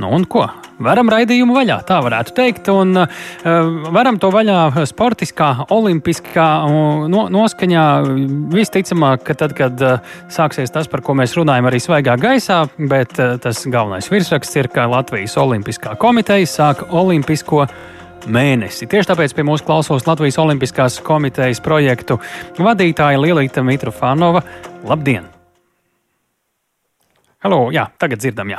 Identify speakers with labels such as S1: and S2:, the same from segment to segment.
S1: Nu, un ko? Varam raidījumu vaļā, tā varētu teikt. Un, uh, varam to vaļā sportiskā, olimpiskā no, noskaņā. Visticamāk, ka tad, kad uh, sāksies tas, par ko mēs runājam, arī svaigā gaisā, bet uh, tas galvenais virsraksts ir, ka Latvijas Olimpiskā komiteja sāk olimpisko mēnesi. Tieši tāpēc pie mums klausos Latvijas Olimpiskās komitejas projektu vadītāja Lielīta Mitrofanova. Labdien! Halo, jā, tagad dzirdam, jā.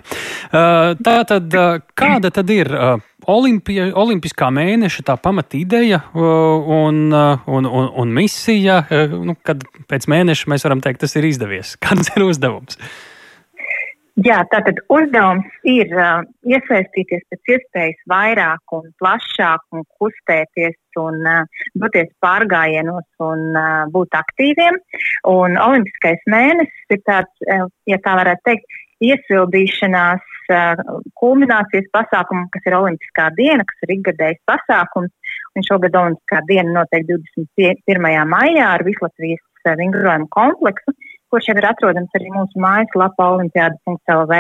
S1: Uh, tā tad, uh, kāda tad ir uh, olimpija, olimpiskā mēneša tā pamatīdeja un, un, un, un misija, nu, kad pēc mēneša mēs varam teikt, tas ir izdevies? Kāds ir uzdevums?
S2: Jā, tātad uzdevums ir uh, iesaistīties pēc iespējas vairāk un plašāk un kustēties un uh, doties pārgājienos un uh, būt aktīviem. Un olimpiskais mēnesis ir tāds, uh, ja tā varētu teikt, iesildīšanās uh, kulminācijas pasākumu, kas ir Olimpiskā diena, kas ir ikgadējs pasākums. Un šogad Olimpiskā diena notiek 21. maijā ar Vislatvijas uh, vingrojumu kompleksu, kurš jau ir atrodams arī mūsu mājaslapā olimpiāda.lv.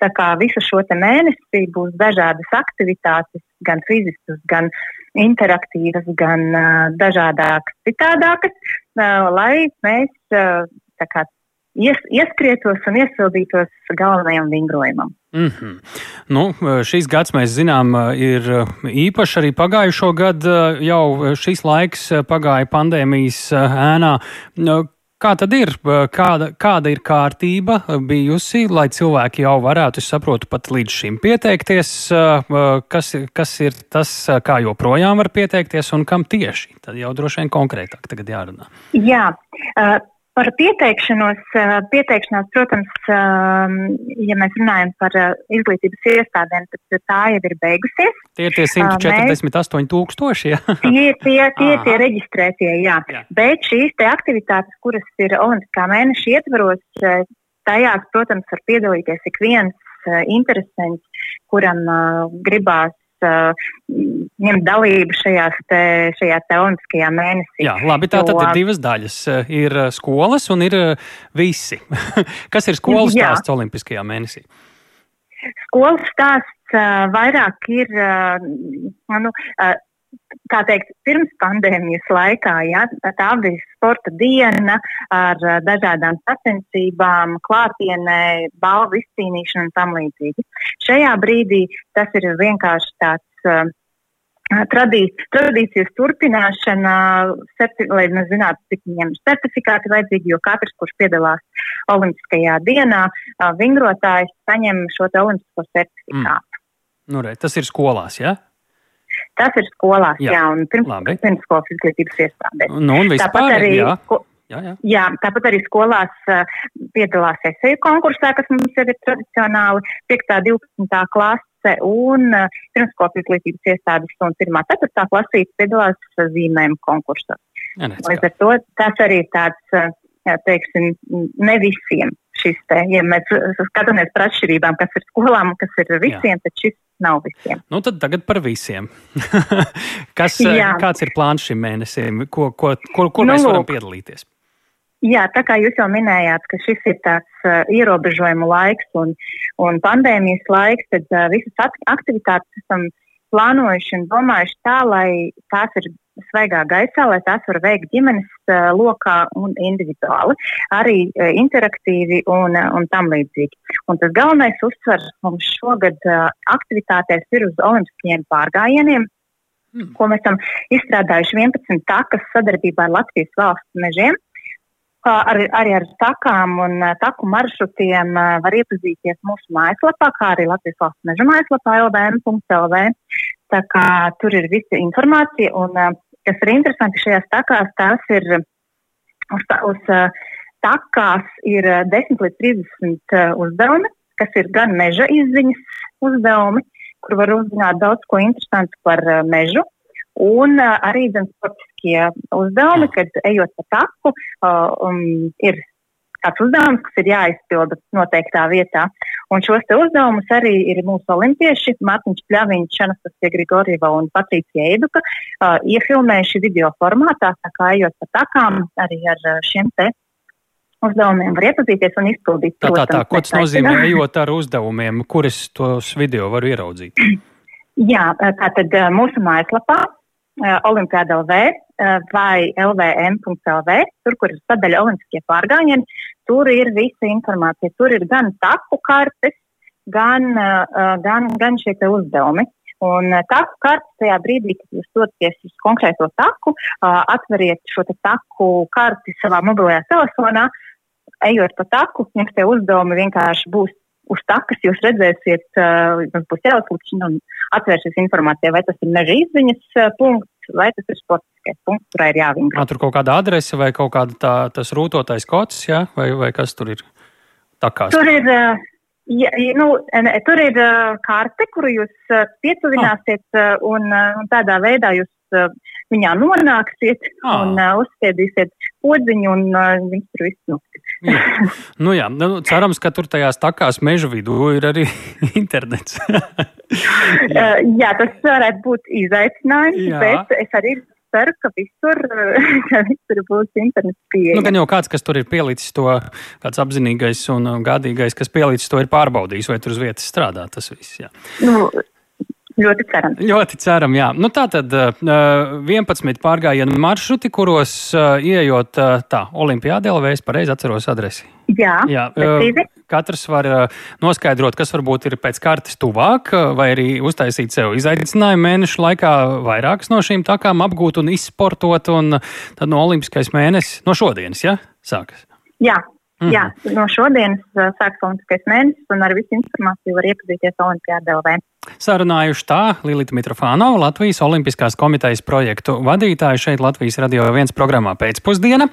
S2: Tā kā visu šo mēnesi būs dažādas aktivitātes, gan fiziskas, gan interaktīvas, gan uh, dažādākas, citādākas, uh, lai mēs uh, kā, ies, ieskrietos un iesildītos galvenajam vingrojumam.
S1: Mm -hmm. nu, šīs gads, mēs zinām, ir īpašs arī pagājušo gadu. Jau šis laiks pagāja pandēmijas ēnā. Kā tad ir? Kāda, kāda ir kārtība bijusi, lai cilvēki jau varētu, es saprotu, pat līdz šim pieteikties? Kas, kas ir tas, kā joprojām var pieteikties un kam tieši? Tad jau droši vien konkrētāk tagad jārunā.
S2: Jā. Par pieteikšanos, eh, pieteikšanās, protams, ehm, ja mēs runājam par eh, izglītības iestādēm, tad tā jau ir beigusies.
S1: Tie ir tie 148 mēs, tūkstoši, jā?
S2: Tie, tie, tie ir tie reģistrētie, jā. jā. Bet šīs te aktivitātes, kuras ir Olimpiskā mēneša ietvaros, eh, tajās, protams, var piedalīties ik viens interesants, kuram gribās ņemt dalību šajās te, šajā te olimpiskajā mēnesī.
S1: Jā, labi, tā tad ir divas daļas. Ir uh, skolas un ir uh, visi. Kas ir skolas jā. stāsts olimpiskajā mēnesī?
S2: Skolas stāsts uh, vairāk ir, uh, nu, uh, kā teikt, pirms pandēmijas laikā, ja, tā bija sporta diena ar dažādām sacensībām, klātienē, balvu izcīnīšanu un tam līdzīgi. Šajā brīdī tas ir vienkārši tāds uh, tradīcijas turpināšana, lai mēs zinātu, cik viņiem ir certifikāti vajadzīgi, jo katrs, kurš piedalās Olimpiskajā dienā, vingrotājs saņem šo olimpisko certifikātu. Mm.
S1: Nu, re, tas ir skolās, jā? Ja?
S2: Tas ir skolās, jā, jā un pirms, pirmskolas izglītības iestādēs.
S1: Nu, un vispār, arī, jā. Ko,
S2: Jā, jā. jā, tāpat arī skolās uh, piedalās esēju konkursā, kas mums ir tradicionāli 5. un 12. klase, un uh, pirmskolas izglītības iestādes un 1. un 4. klasītes piedalās uh, zīmējumu konkursā. Līdz ar to tas arī tāds, uh, teiksim, ne visiem šis te, ja mēs skatāmies par atšķirībām, kas ir skolām kas ir visiem, jā. tad šis nav visiem.
S1: Nu, tad tagad par visiem. kas, jā. kāds ir plāns šim mēnesim? Ko, ko, kur kur nu, mēs varam piedalīties?
S2: Jā, tā kā jūs jau minējāt, ka šis ir tāds uh, ierobežojumu laiks un, un pandēmijas laiks, tad uh, visas aktivitātes esam plānojuši un domājuši tā, lai tās ir svaigā gaisā, lai tās var veikt ģimenes uh, lokā un individuāli, arī uh, interaktīvi un, uh, un tam līdzīgi. Un tas galvenais uzsvers mums šogad aktivitātēs ir uz olimpiskajiem pārgājieniem, mm. ko mēs esam izstrādājuši 11 takas sadarbībā ar Latvijas valsts mežiem. Ar, arī ar takām un taku maršrutiem var iepazīties mūsu mājaslapā, kā arī Latvijas valsts meža mājaslapā lbm.lv. Tā kā tur ir visa informācija un, kas ir interesanti šajās takās, tās ir uz, uz takās ir 10 līdz 30 uzdevumi, kas ir gan meža izziņas uzdevumi, kur var uzzināt daudz ko interesantu par mežu, un arī gan sportiskie uzdevumi, kad ejot pa taku, um, ir kāds uzdevums, kas ir jāizpilda noteiktā vietā. Un šos te uzdevumus arī ir mūsu olimpieši, Mārtiņš Pļaviņš, Anastasija Grigorieva un Patricija Eiduka, uh, iefilmējuši video formātā, tā kā ejot pa takām arī ar šiem te uzdevumiem var iepazīties un izpildīt.
S1: Tā, tā, tā. Ko tas nozīmē, ejot ar uzdevumiem, kuras tos video var ieraudzīt?
S2: Jā, tātad mūsu mājaslapā Olimpiāda LV vai lvm.lv, tur, kur ir sadaļa Olimpiskie pārgājieni, tur ir visa informācija. Tur ir gan taku kartes, gan, gan, gan šie uzdevumi. Un taku kartes tajā brīdī, kad jūs dodaties uz konkrēto taku, atveriet šo taku karti savā mobilajā telefonā, ejot pa taku, jums tie uzdevumi vienkārši būs uz takas. Jūs redzēsiet, jums būs jāuzlikšana un atvērsies informācija, vai tas ir meža izziņas punkts, vai tas ir sportiskais punkts, kurā ir jāvingra.
S1: Tur kaut kāda adrese vai kaut kāda tā, tas rūtotais kods, jā, vai, vai kas tur ir? Takās.
S2: Tur ir. Uh, Ja, nu, tur ir karte, kuru jūs pietuvināsiet, uh, un, un tādā veidā jūs viņā nonāksiet ah. un uh, uzspiedīsiet podziņu, un uh, viņš tur viss notiks.
S1: jā. Nu, jā, nu, cerams, ka tur tajās takās meža vidū ir arī internets.
S2: jā. uh, jā, tas varētu būt izaicinājums, jā. bet es arī ceru, ka visur, ka visur būs internets pieejams.
S1: Nu, gan jau kāds, kas tur ir pielicis to, kāds apzinīgais un gādīgais, kas pielicis to, ir pārbaudījis, vai tur uz vietas strādā tas viss. Jā.
S2: Nu, Ļoti ceram.
S1: Ļoti ceram, jā. Nu, tā tad uh, 11 pārgājienu maršruti, kuros uh, ieejot uh, tā, Olimpijādē, vai es pareizi atceros adresi.
S2: Jā, jā uh,
S1: katrs var noskaidrot, kas varbūt ir pēc kartes tuvāk, vai arī uztaisīt sev izaicinājumu mēnešu laikā vairākas no šīm takām apgūt un izsportot, un tad no olimpiskais mēnesis, no šodienas, ja, sākas.
S2: Jā, Mm. Jā, no šodienas uh, sāks Olimpiskais mēnesis, un ar visu informāciju var iepazīties Olimpijāda LV.
S1: Sarunājuši tā Lilita Mitrofānova, Latvijas Olimpiskās komitejas projektu vadītāja šeit Latvijas radio viens programmā pēcpusdiena.